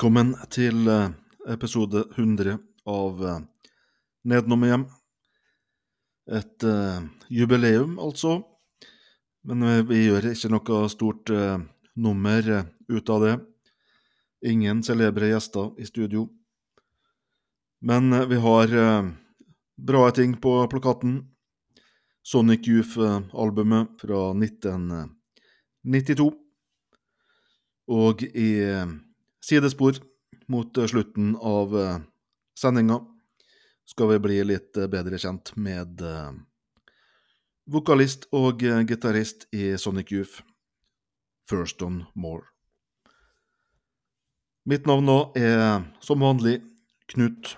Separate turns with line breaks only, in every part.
Velkommen til eh, episode 100 av eh, Nedenom hjem. Et uh, jubileum, altså. Men vi, vi gjør ikke noe stort uh, nummer ut av det. Ingen celebre gjester i studio. Men uh, vi har bra ting på plakaten. Sonic Youth-albumet fra 1992. Og i sidespor mot eh, slutten av eh, sendinga skal vi bli litt eh, bedre kjent med vokalist og gitarist i Sonic Youth, Thurston Moore. Mitt navn nå er som vanlig Knut.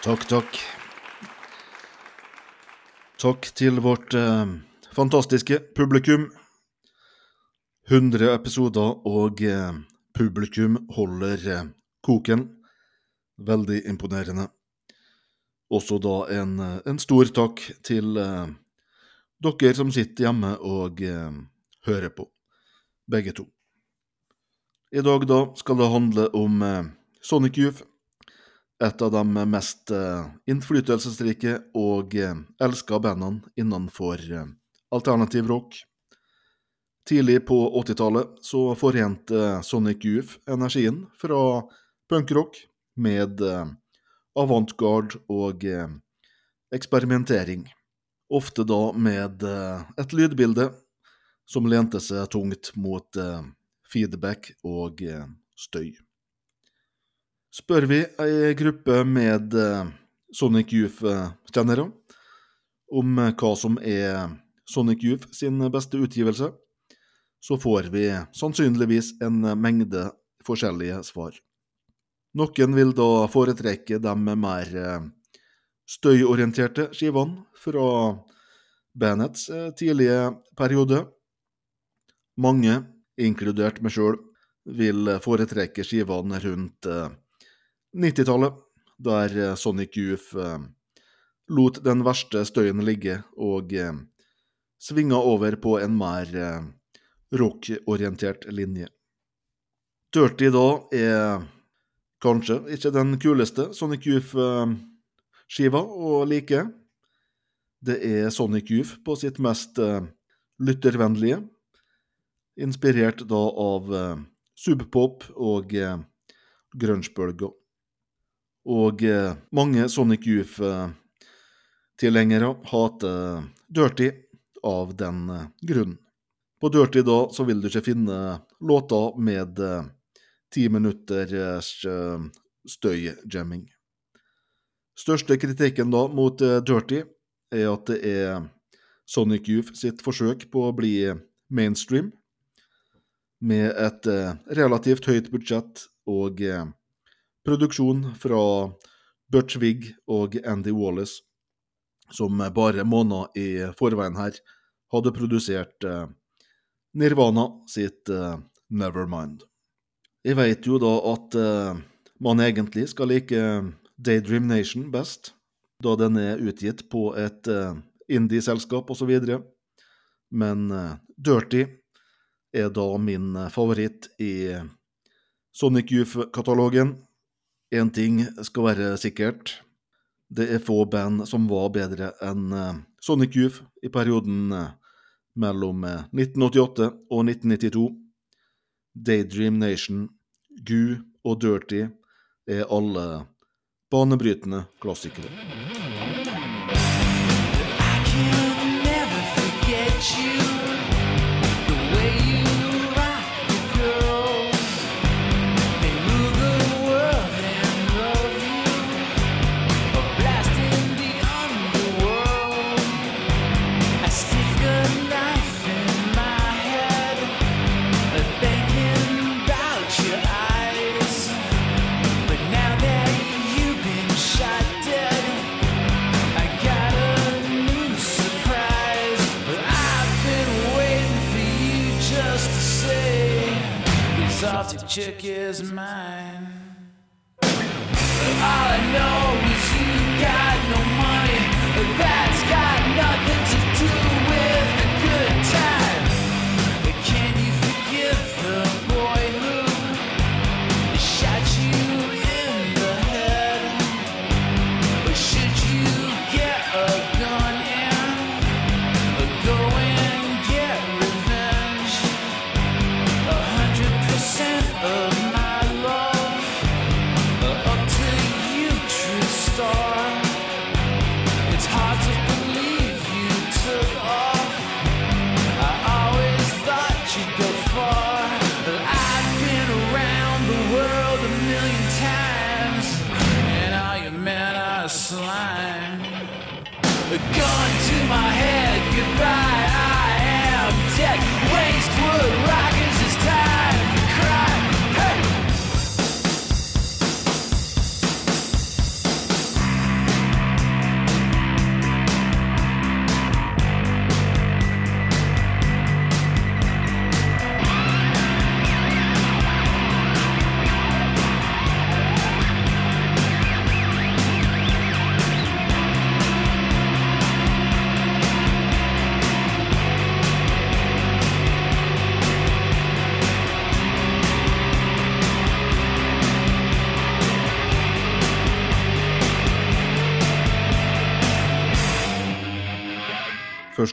Takk, takk. Takk til vårt eh, fantastiske publikum. 100 episoder, og eh, publikum holder eh, koken. Veldig imponerende. Også da en, eh, en stor takk til eh, dere som sitter hjemme og eh, hører på, begge to. I dag da skal det handle om Sonic Youth, et av de mest eh, innflytelsesrike og eh, elska bandene innenfor eh, alternativ rock. Tidlig på 80-tallet så forente Sonic Youth energien fra punkrock med avantgarde og eksperimentering. Ofte da med et lydbilde som lente seg tungt mot feedback og støy. Spør vi ei gruppe med eh, Sonic Youth-kjennere om eh, hva som er Sonic Youth sin beste utgivelse, så får vi sannsynligvis en mengde forskjellige svar. Noen vil da foretrekke de mer eh, støyorienterte skivene fra bandets tidlige periode. Mange, inkludert meg sjøl, vil foretrekke skivene rundt 90-tallet, der eh, Sonic Youth eh, lot den verste støyen ligge og eh, svinga over på en mer rockorientert linje. Dirty da er kanskje ikke den kuleste Sonic Youth-skiva å like. Det er Sonic Youth på sitt mest lyttervennlige, inspirert da av subpop og grungebølga. Og eh, mange Sonic Youth-tilhengere hater Dirty av den eh, grunn. På Dirty da så vil du ikke finne låter med eh, ti minutters støyjamming. Største kritikken da mot Dirty er at det er Sonic Youth sitt forsøk på å bli mainstream, med et relativt høyt budsjett og produksjon fra Butch Vig og Andy Wallace, som bare måneder i forveien her hadde produsert eh, Nirvana sitt eh, Nevermind. Jeg vet jo da at eh, man egentlig skal like Daydream Nation best, da den er utgitt på et indie-selskap osv., men Dirty er da min favoritt i Sonic Youth-katalogen. Én ting skal være sikkert. Det er få band som var bedre enn eh, Sonic Youth i perioden eh, mellom eh, 1988 og 1992. Daydream Nation, Goo og Dirty er alle banebrytende klassikere.
I can never forget you. Arctic chick is mine. All I know is you got no money. That's got nothing A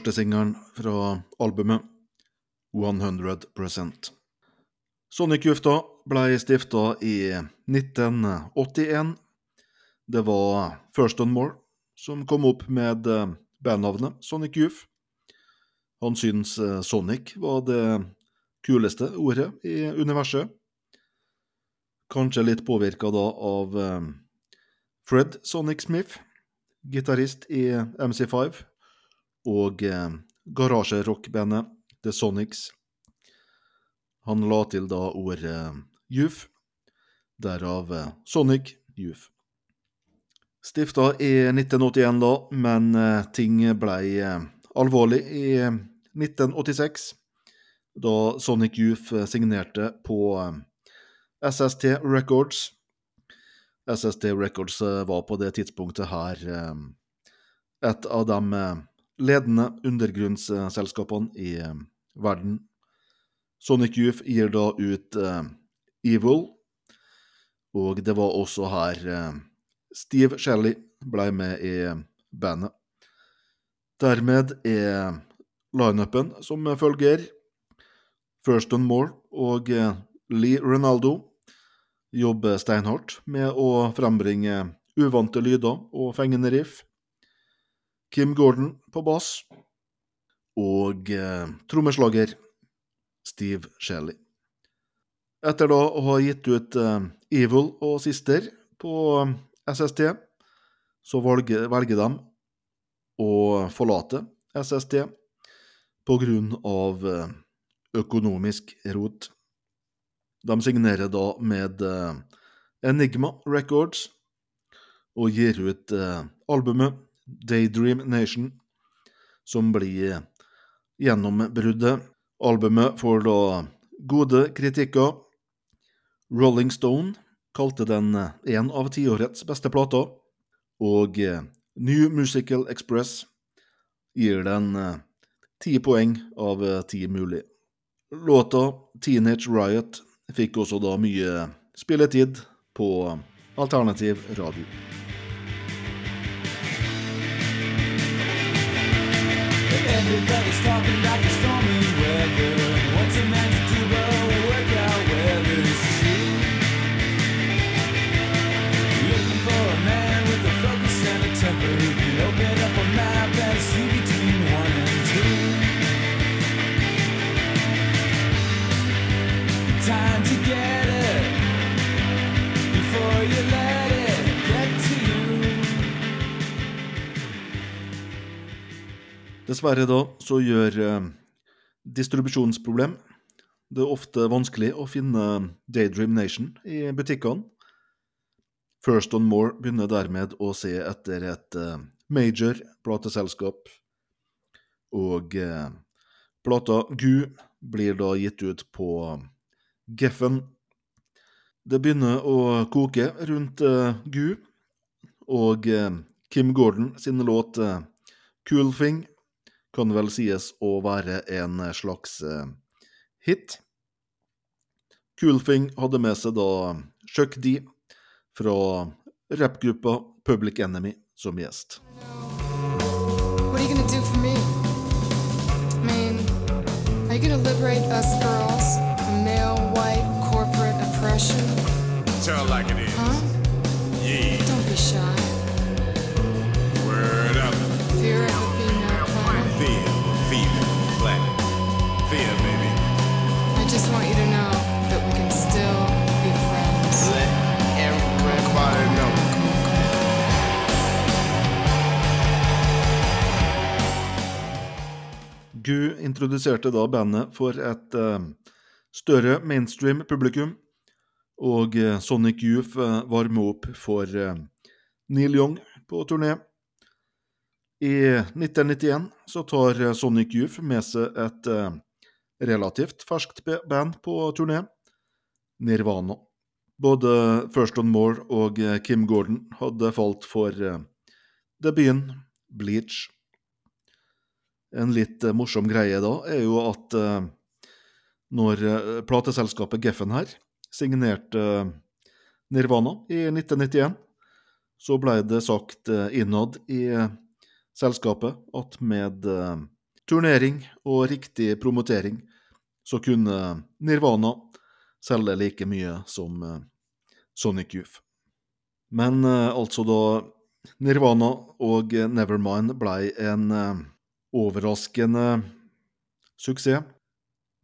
Første singelen fra albumet 100% Sonic da ble stifta i 1981. Det var First On More som kom opp med eh, bandnavnet Sonic Youth. Han syns eh, Sonic var det kuleste ordet i universet. Kanskje litt påvirka da av eh, Fred Sonic Smith, gitarist i MC5, og eh, garasjerockbandet The Sonics. Han la til da ordet Juf, derav eh, Sonic Juf. Stifta i 1981 da, men eh, ting blei eh, alvorlig i 1986, da Sonic Youth eh, signerte på eh, SST Records. SST Records eh, var på det tidspunktet her eh, et av de eh, ledende undergrunnsselskapene i eh, verden. Sonic Youth gir da ut eh, Evil, og det var også her eh, Steve Shelley ble med i bandet. Dermed er lineupen som følger Thurston Moore og Lee Ronaldo jobber steinhardt med å frembringe uvante lyder og fengende riff. Kim Gordon på bass og eh, trommeslager Steve Shelley. Etter da å ha gitt ut eh, Evil og Sister på eh, SST, så velger, velger de å forlate SST av eh, økonomisk rot. De signerer da med eh, Enigma Records og gir ut albumet Daydream Nation, som blir gjennombruddet. Albumet får da gode kritikker. Rolling Stone kalte den en av tiårets beste plater, og eh, New Musical Express gir den eh, ti poeng av eh, ti mulig. Låta Teenage Riot fikk også da mye spilletid på alternativ radio.
Everybody's talking about the stormy weather. What's a man
Dessverre da så gjør eh, distribusjonsproblem det er ofte vanskelig å finne Daydream Nation i butikkene. First on More begynner dermed å se etter et eh, major plateselskap, og eh, plata Gu blir da gitt ut på Geffen. Det begynner å koke rundt Gu, og Kim Gordon sin låt Cool Thing kan vel sies å være en slags eh, hit. Cool Thing hadde med seg da Chuck D fra rappgruppa Public Enemy som gjest.
What are you gonna do for me? I mean, are you gonna liberate us girls from male white corporate oppression?
Tell like it is.
Gu introduserte da bandet for et eh, større mainstream publikum, og eh, Sonic Youth eh, var med opp for Neil Young på turné. I 1991 så tar Sonic Youth med seg et relativt ferskt band på turné, Nirvana. Både Thurston Moore og eh, Kim Gordon hadde falt for debuten Bleach. En litt eh, morsom greie da er jo at eh, når eh, plateselskapet Geffen her signerte Nirvana i 1991, så ble det sagt innad i selskapet at med turnering og riktig promotering så kunne Nirvana selge like mye som Sonic Youth. Men altså da Nirvana og Nevermind blei en overraskende suksess.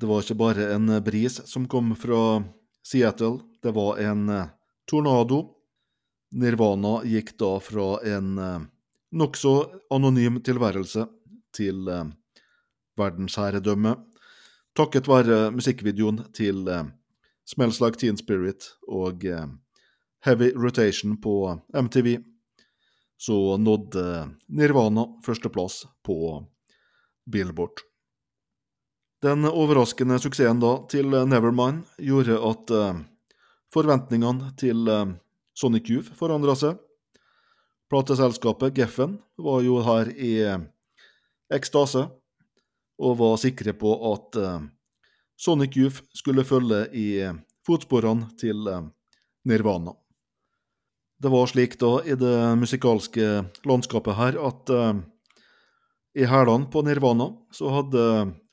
Det var ikke bare en bris som kom fra Seattle, det var en eh, tornado. Nirvana gikk da fra en eh, nokså anonym tilværelse til eh, verdensherredømme, takket være musikkvideoen til Smells Like Teen Spirit og Heavy Rotation på MTV, så nådde Nirvana førsteplass på Billboard. Den overraskende suksessen da til Nevermind gjorde at eh, forventningene til eh, Sonic Youth forandra seg. Plateselskapet Geffen var jo her i eh, ekstase og var sikre på at eh, Sonic Youth skulle følge i eh, fotsporene til eh, Nirvana. Det var slik da i det musikalske landskapet her at eh, i hælene på Nirvana så hadde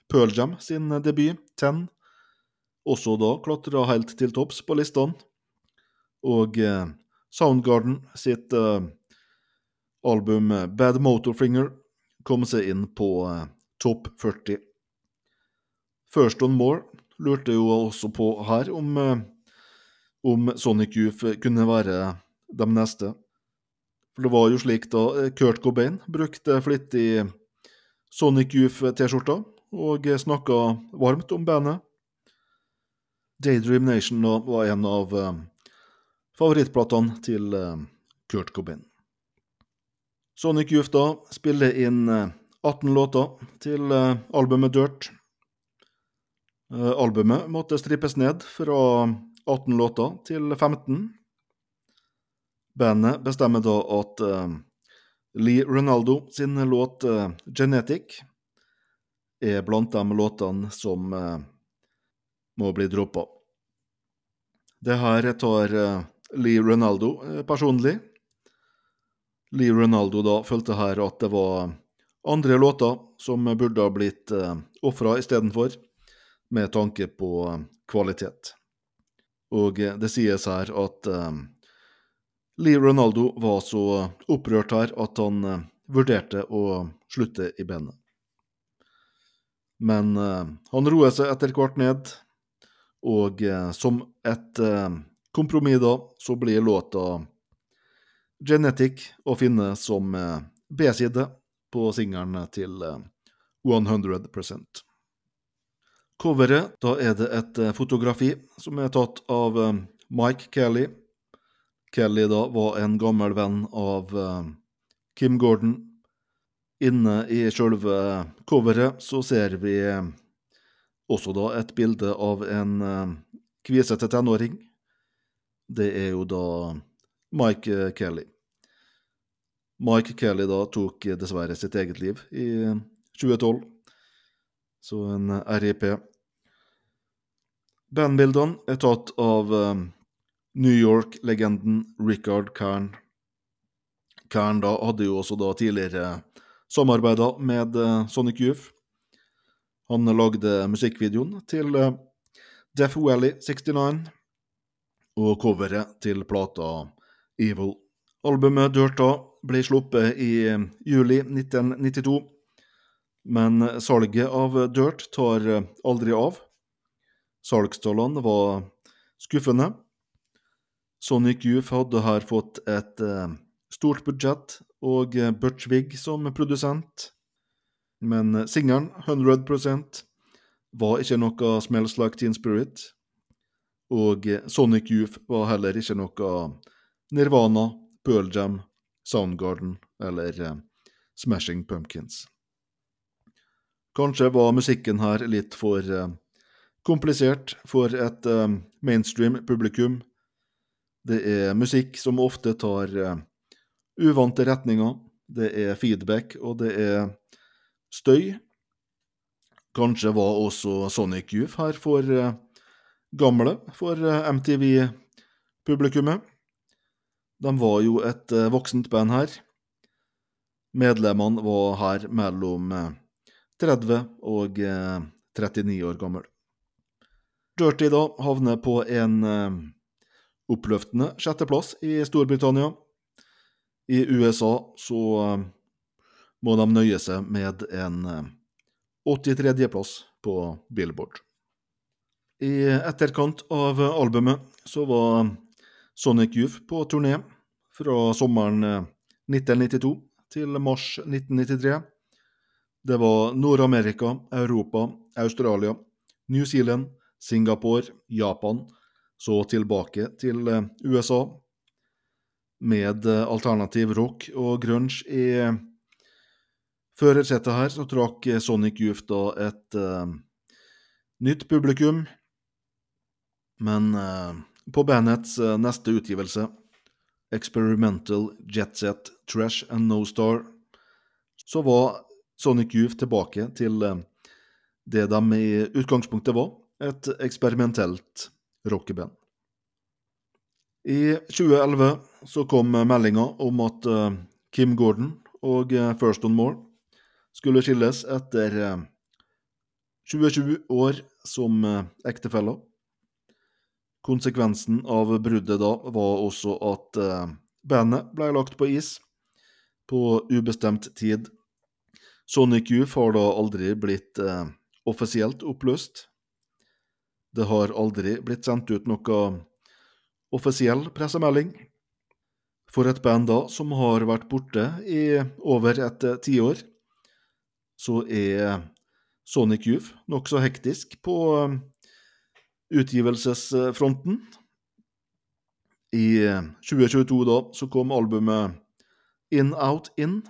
Pearl Jam sin debut, Ten, også da klatra helt til topps på listene. Og eh, Soundgarden sitt eh, album eh, Bad Motorfinger kom seg inn på topp 40. First On More lurte jo også på her om, om Sonic Youth kunne være de neste. For det var jo slik da Kurt Cobain brukte flittig Sonic Youth-T-skjorta og snakka varmt om bandet. Daydream Nation var en av eh, favorittplatene til eh, Kurt Cobain. Sonic Youth da spiller inn eh, 18 låter til eh, albumet Dirt. Eh, albumet måtte strippes ned fra 18 låter til 15. Bandet bestemmer da at eh, Lee Ronaldo sin låt uh, 'Genetic' er blant de låtene som uh, må bli droppa. Det her tar uh, Lee Ronaldo personlig. Lee Ronaldo da følte her at det var andre låter som burde ha blitt uh, ofra istedenfor, med tanke på kvalitet. Og det sies her at Lee Ronaldo var så opprørt her at han eh, vurderte å slutte i bandet. Men eh, han roet seg etter hvert ned, og eh, som et kompromiss da, så blir låta Genetic å finne som B-side på singelen til eh, 100% Coveret, da er det et fotografi som er tatt av Mike Kelly. Kelly da var en gammel venn av eh, Kim Gordon. Inne i sjølve coveret så ser vi eh, også da et bilde av en eh, kvisete tenåring. Det er jo da Mike eh, Kelly. Mike Kelly da tok dessverre sitt eget liv i 2012, så en RIP. Bandbildene er tatt av eh, New York-legenden Richard Kern. Kern da hadde jo også da tidligere samarbeida med eh, Sonic Youth. Han lagde musikkvideoen til eh, Death Valley 69 og coveret til plata Evil. Albumet Dirt da ble sluppet i eh, juli 1992, men salget av Dirt tar aldri av. Salgstallene var skuffende. Sonic Youth hadde her fått et eh, stort budsjett og eh, Butch Vig som produsent, men eh, singelen 100 var ikke noe Smells Like Teen Spirit, og Sonic Youth var heller ikke noe Nirvana, Pearl Jam, Soundgarden eller Smashing Pumpkins. Kanskje var musikken her litt for komplisert for et mainstream publikum. Det er musikk som ofte tar eh, uvante retninger. Det er feedback, og det er støy. Kanskje var også Sonic Youth her for eh, gamle for eh, MTV-publikummet. De var jo et voksent band her. Medlemmene var her mellom eh, 30 og eh, 39 år gammel. Dirty da havner på en oppløftende sjetteplass i Storbritannia. I USA så eh, må de nøye seg med en eh, 83.-plass på Billboard. I etterkant av albumet så var Sonic Youth på turné fra sommeren eh, 1992 til mars 1993. Det var Nord-Amerika, Europa, Australia, New Zealand, Singapore, Japan, så tilbake til eh, USA. Med eh, alternativ rock og grunge i førersetet her, så trakk eh, Sonic Youth da et uh, nytt publikum. Men uh, på bandets uh, neste utgivelse, Experimental Jetset Trash and No Star, så var Sonic Youth tilbake til eh, det de i utgangspunktet var, et eksperimentelt rockeband. I 2011 så kom meldinga om at eh, Kim Gordon og First On Moore skulle skilles etter eh, 27 år som eh, ektefeller. Konsekvensen av bruddet da var også at eh, bandet ble lagt på is på ubestemt tid. Sonic Youth har da aldri blitt eh, offisielt oppløst. Det har aldri blitt sendt ut noe offisiell pressemelding. For et band da som har vært borte i over et eh, tiår, så er Sonic Youth nokså hektisk på eh, utgivelsesfronten. I eh, 2022 da så kom albumet In Out In,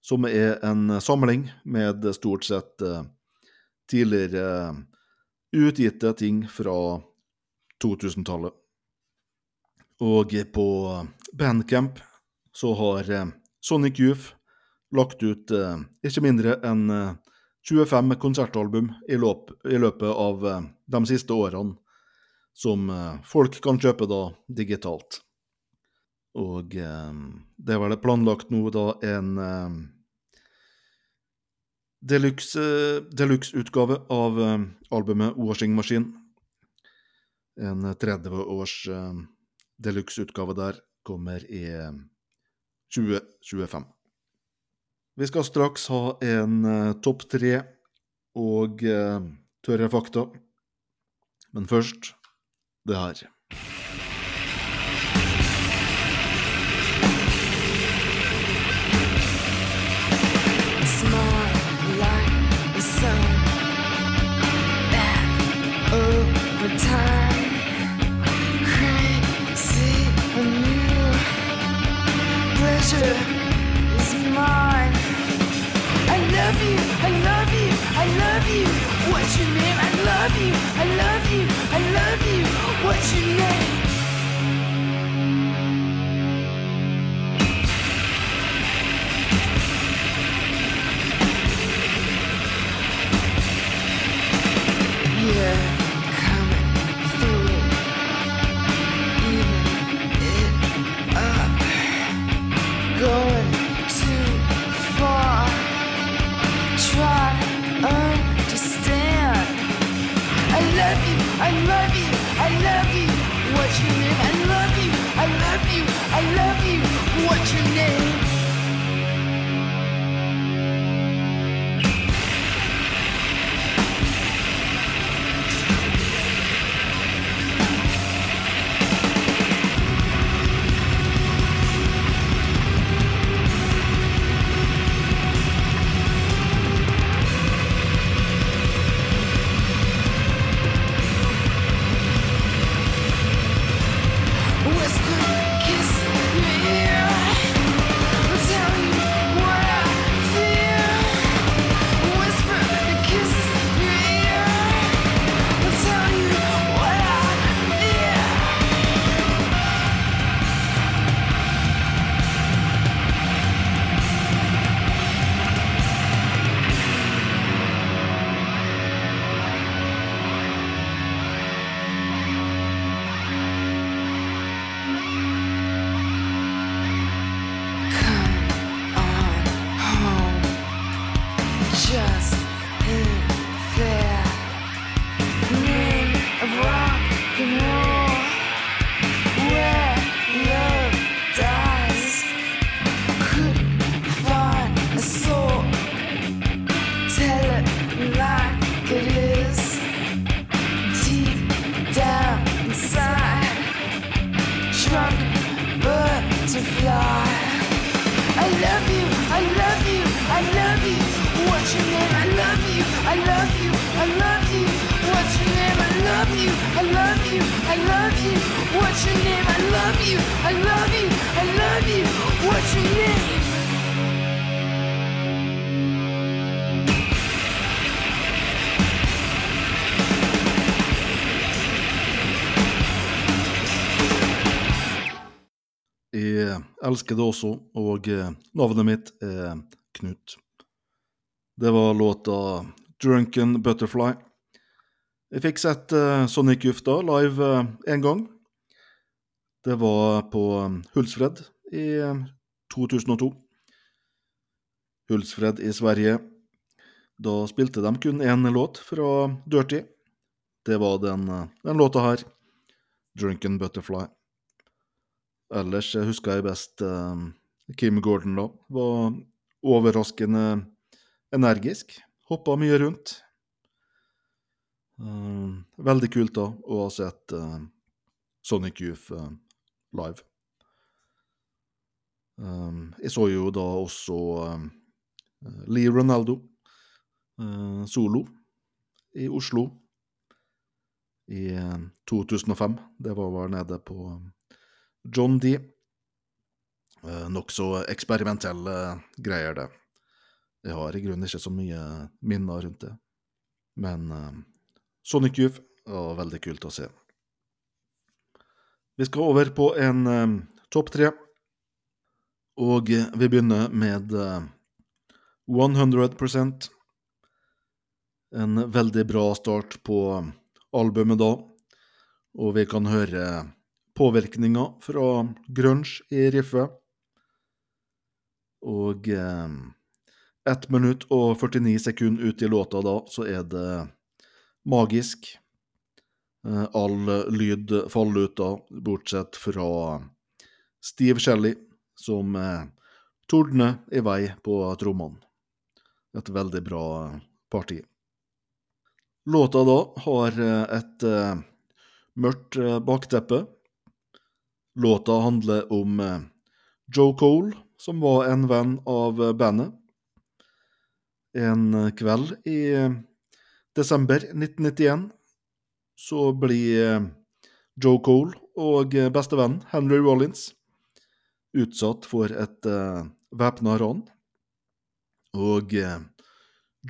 som er en samling med stort sett eh, tidligere eh, utgitte ting fra 2000-tallet. Og på Bandcamp så har eh, Sonic Youth lagt ut eh, ikke mindre enn eh, 25 konsertalbum i, løp, i løpet av eh, de siste årene, som eh, folk kan kjøpe da digitalt. Og eh, det er vel planlagt nå da en eh, deluxe- deluxe-utgave av eh, albumet Washing Machine. En 30-års eh, deluxe-utgave der kommer i eh, 2025. Vi skal straks ha en eh, topp tre og eh, tørre fakta. Men først det her. Jeg elsker det også, og eh, navnet mitt er Knut. Det var låta 'Drunken Butterfly'. Jeg fikk sett eh, Sonic Jufta live én gang. Det var på Hulsfred i eh, 2002. Hulsfred i Sverige. Da spilte de kun én låt fra Dirty. Det var den, eh, den låta her, 'Drunken Butterfly'. Ellers eh, husker jeg best eh, Kim Gordon da. Var overraskende energisk. Hoppa mye rundt. Eh, veldig kult da å ha sett eh, Sonic Youth eh, live. Eh, jeg så jo da også Lee Ronaldo solo i Oslo i eh, 2005. Det var vel nede på John D. Eh, Nokså eksperimentelle greier, det. Jeg har i grunnen ikke så mye minner rundt det. Men eh, Sonic Youth var veldig kult å se. Vi skal over på en eh, topp tre. Og eh, vi begynner med eh, 100% En veldig bra start på albumet da. Og vi kan høre påvirkninga fra grunge i riffet. Og eh, 1 minutt og 49 sekunder ut i låta da, så er det magisk. Eh, all lyd faller ut da, bortsett fra Steve Shelley, som eh, tordner i vei på trommene. Et veldig bra parti. Låta da har eh, et eh, mørkt eh, bakteppe. Låta handler om eh, Joe Cole, som var en venn av eh, bandet. En kveld i eh, desember 1991 så blir Joe Cole og bestevennen Henry Rollins utsatt for et uh, væpna ran. Og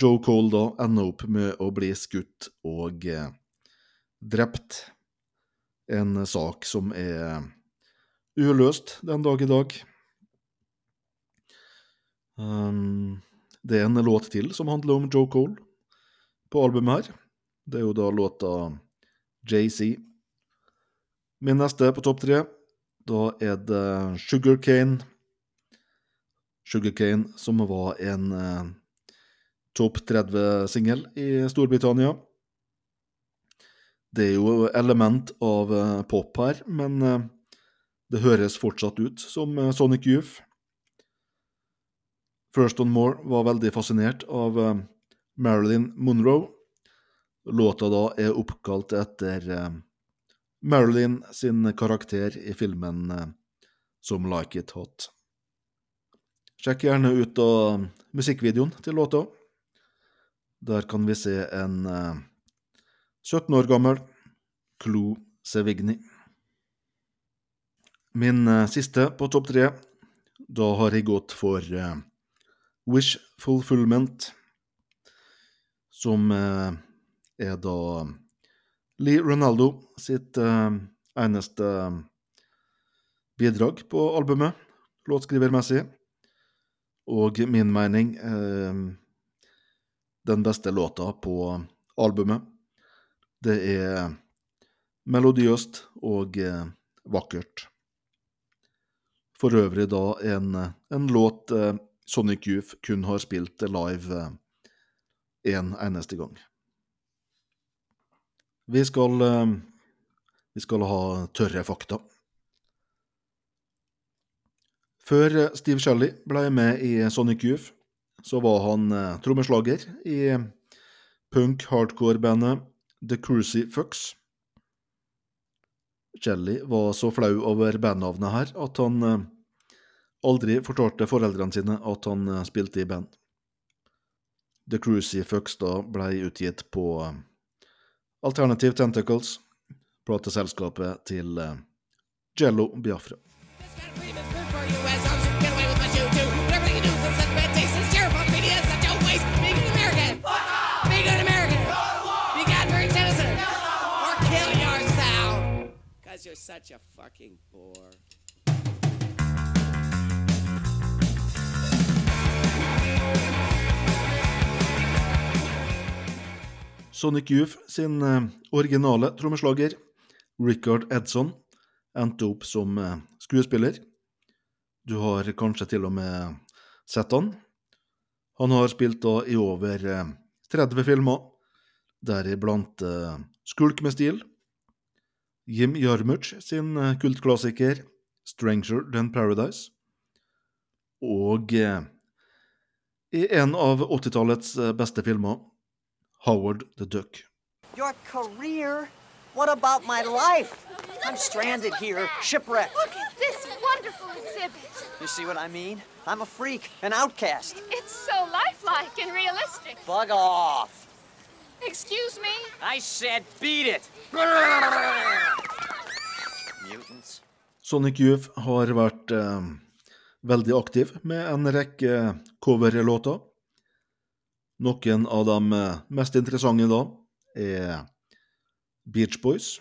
Joe Cole da ender opp med å bli skutt og drept. En sak som er uløst den dag i dag. Um, det er en låt til som handler om Joe Cole på albumet her. Det er jo da låta JC. Min neste på topp tre, da er det Sugarcane. Sugarcane, som var en eh, topp 30-singel i Storbritannia. Det er jo element av eh, pop her, men eh, det høres fortsatt ut som eh, Sonic Youth. First On More var veldig fascinert av eh, Marilyn Monroe. Låta da er oppkalt etter eh, Marilyn sin karakter i filmen som Like It Hot. Sjekk gjerne ut av musikkvideoen til låta. Der kan vi se en eh, 17 år gammel Clo Sevigny. Min eh, siste på topp tre, da har jeg gått for uh, Wish Fulfillment, som uh, er da Lee Ronaldo sitt uh, eneste bidrag på albumet, låtskrivermessig. Og min mening den beste låta på albumet. Det er melodiøst og vakkert. For øvrig da en, en låt eh, Sonic Youth kun har spilt live én en eneste gang. Vi skal, eh, vi skal ha tørre fakta. Før eh, Steve Shelley ble med i Sonic Youth, så var han eh, trommeslager i punk-hardcore-bandet The Cruisy Shelley var så flau over bandnavnet her at han eh, aldri fortalte foreldrene sine at han eh, spilte i band. The Fucks da ble utgitt på eh, Alternative Tentacles, plateselskapet til Jello Biafra.
Such a fucking bore.
Sonic Youth sin eh, originale trommeslager, Richard Edson, endte opp som eh, skuespiller. Du har kanskje til og med sett han. Han har spilt da i over eh, 30 filmer, deriblant eh, Skulk med stil, Jim Jarmusch sin eh, kultklassiker Stranger Than Paradise, og eh, i en av 80-tallets eh, beste filmer, Howard the Duck.
Your career? What about my life? I'm stranded here, shipwrecked.
Look at this wonderful exhibit.
You see what I mean? I'm a freak, an outcast.
It's so lifelike and realistic.
Bug off.
Excuse me?
I said beat it. Mutants.
Sonic Youth har vært eh, veldig aktiv med en rekke coverlåter. Noen av de eh, mest interessante da er Beach Boys,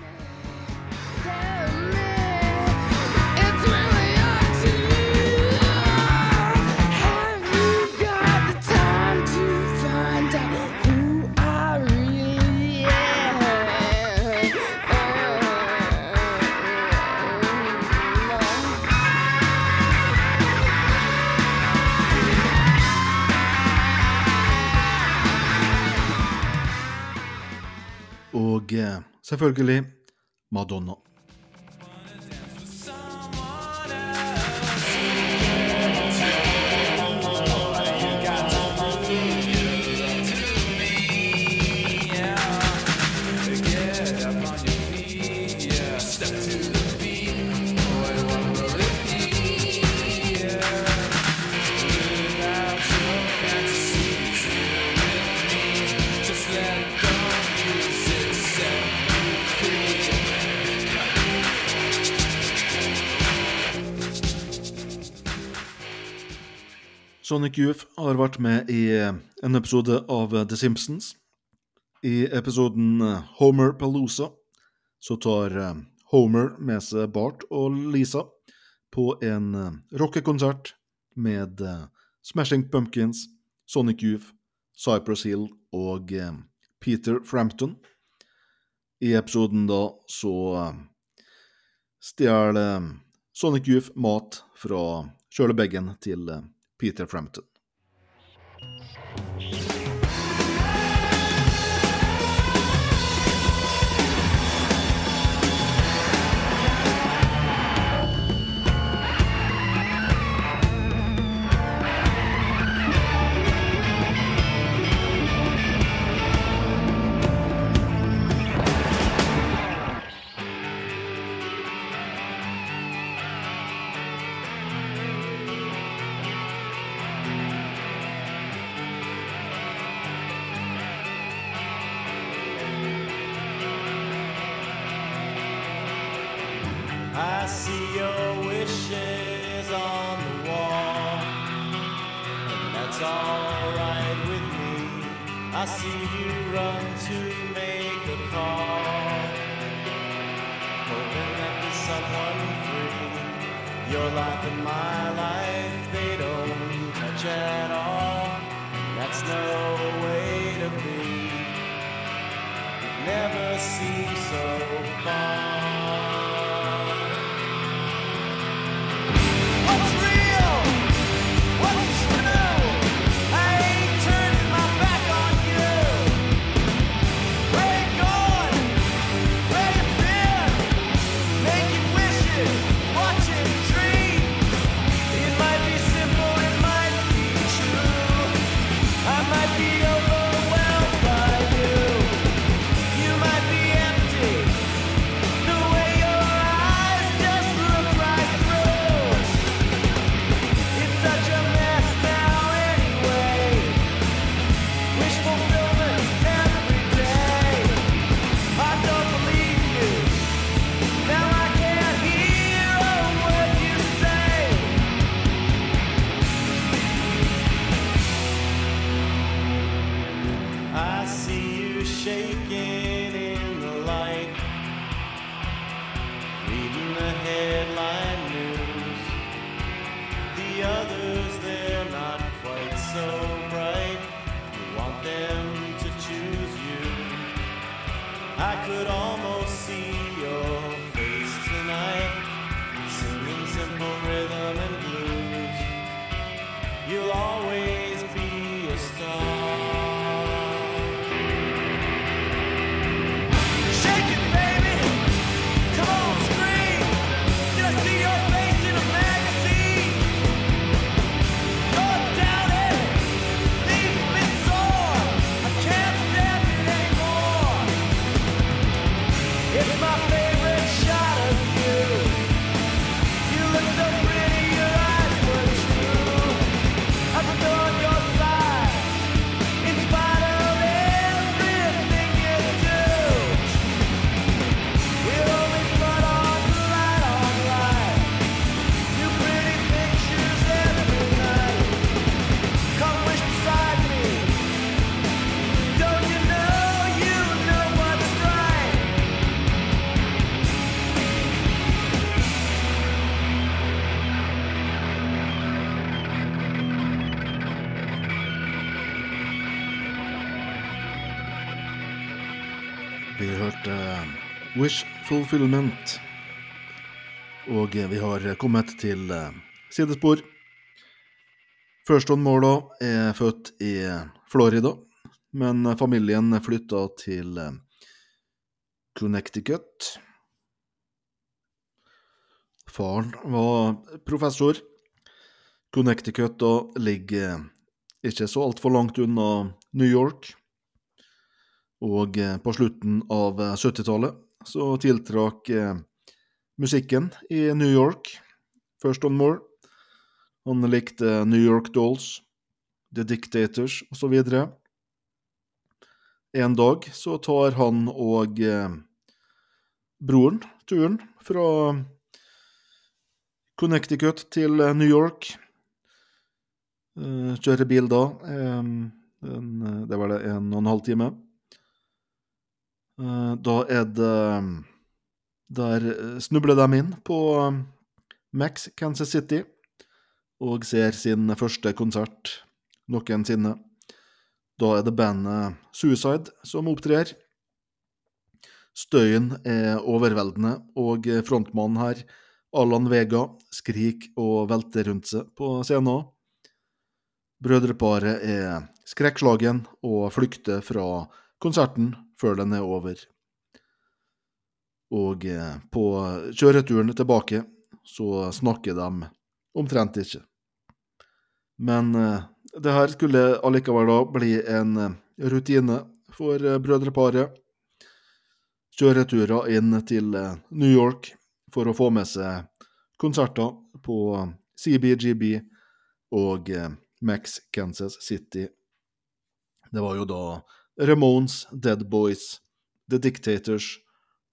eh, selvfølgelig Madonna. Sonic Youth har vært med i en episode av The Simpsons. I episoden Homer Palooza så tar eh, Homer med seg Bart og Lisa på en eh, rockekonsert med eh, Smashing Pumpkins, Sonic Youth, Cypress Hill og eh, Peter Frampton. I episoden da så eh, stjeler eh, Sonic Youth mat fra kjølebagen til eh, Peter Frampton.
No way to be. Never seems so far. I could
Fulfillment. Og eh, vi har kommet til eh, sidespor. Firstone Morla er født i Florida, men familien flytta til eh, Connecticut. Faren var professor. Connecticut da ligger ikke så altfor langt unna New York. Og på slutten av eh, 70-tallet så tiltrakk eh, musikken i New York First on More. Han likte New York Dolls, The Dictators osv. En dag så tar han og eh, broren turen fra Connecticut til eh, New York. Kjører bil da. en, det var det en og en halv time. Eh, da er det Der eh, snubler de inn på eh, Max Kansas City og ser sin første konsert noensinne. Da er det bandet Suicide som opptrer. Støyen er overveldende, og frontmannen her, Allan Vega, skriker og velter rundt seg på scenen. Brødreparet er skrekkslagen og flykter fra konserten før den er over. Og eh, på kjøreturen tilbake så snakker de omtrent ikke. Men eh, det her skulle allikevel da bli en eh, rutine for brødreparet. Kjøreturer inn til New York for å få med seg konserter på CBGB og Max Kansas City. Det var jo da Ramones, Dead Boys, The Dictators,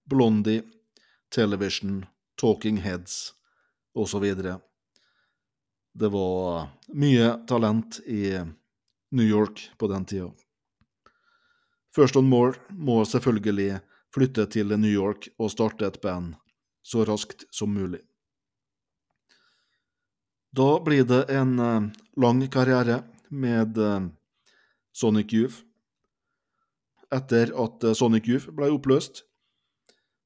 Blondie, Television, Talking Heads osv. Det var mye talent i New York på den tida. First On More må selvfølgelig flytte til New York og starte et band så raskt som mulig. Da blir det en eh, lang karriere med eh, Sonic Youth. Etter at eh, Sonic Youth ble oppløst,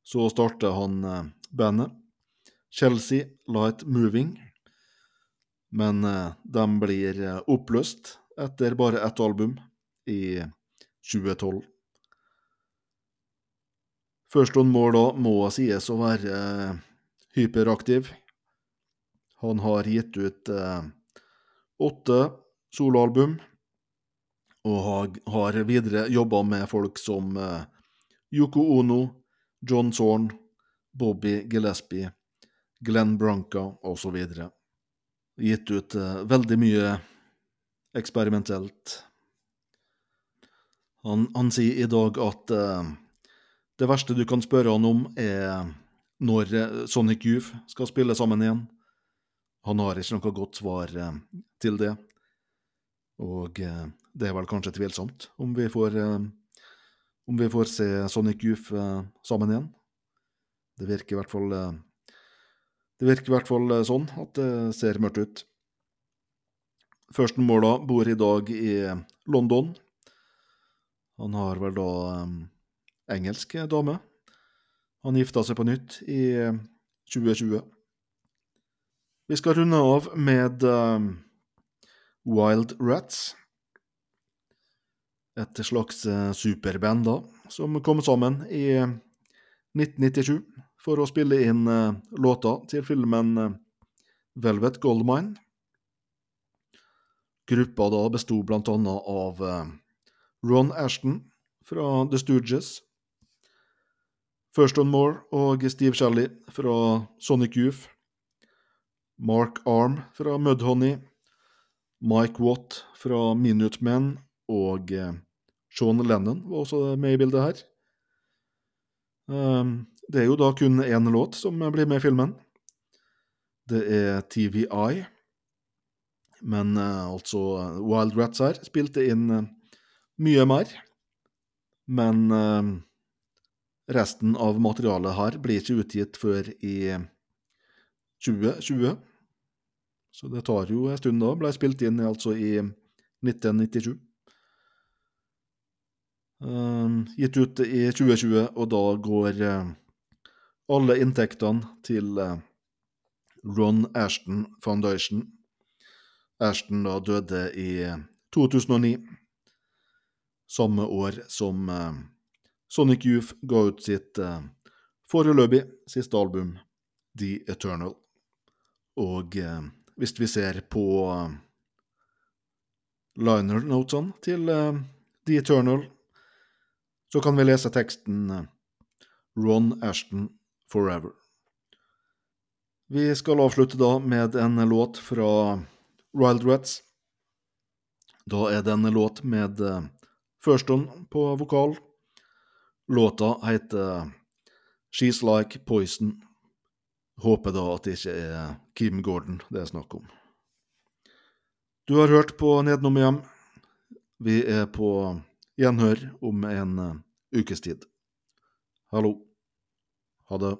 så starta han eh, bandet Chelsea Light Moving, men eh, de blir oppløst etter bare ett album i 2012. First må da må sies å være hyperaktiv. Han har gitt ut åtte soloalbum, og har, videre jobba med folk som eh, Yoko Ono, John Zorn, Bobby Gillespie, Glenn Branca osv. Gitt ut eh, veldig mye eksperimentelt. Han, han sier i dag at eh, det verste du kan spørre han om, er når Sonic Youth skal spille sammen igjen. Han har ikke noe godt svar til det. Og det er vel kanskje tvilsomt om vi får, eh, om vi får se Sonic Youth eh, sammen igjen. Det virker i hvert fall eh, Det virker i hvert fall sånn at det ser mørkt ut. Førsten Måla bor i dag i London. Han har vel da engelsk dame. Han gifta seg på nytt i eh, 2020. Vi skal runde av med Wild Rats. Et slags eh, superband da, som kom sammen i 1997 for å spille inn låta til filmen eh, Velvet Goldmine. Gruppa da besto blant annet av eh, Ron Ashton fra The Stooges, First On More og Steve Shelley fra Sonic Youth, Mark Arm fra Mudhoney, Mike Watt fra Minutemen og eh, Sean Lennon var også med i bildet her. Um, det er jo da kun én låt som blir med i filmen. Det er TVI. Men eh, altså Wild Rats her spilte inn eh, mye mer. Men eh, resten av materialet her blir ikke utgitt før i 2020. Så det tar jo en stund da. Ble spilt inn altså i 1997. Eh, gitt ut i 2020, og da går eh, alle inntektene til eh, Ron Ashton Foundation. Ashton da døde i 2009, samme år som eh, Sonic Youth ga ut sitt eh, foreløpig siste album, The Eternal. Og eh, hvis vi ser på eh, liner-notene til eh, The Eternal, så kan vi lese teksten eh, Ron Ashton Forever. Vi skal avslutte da med en låt fra Wild Rats. Da er det en låt med eh, på vokal. Låta heter She's Like Poison. Håper da at det ikke er Kim Gordon det er snakk om. Du har hørt på Nedenom hjem. Vi er på gjenhør om en eh, ukes tid. Hallo. Ha det.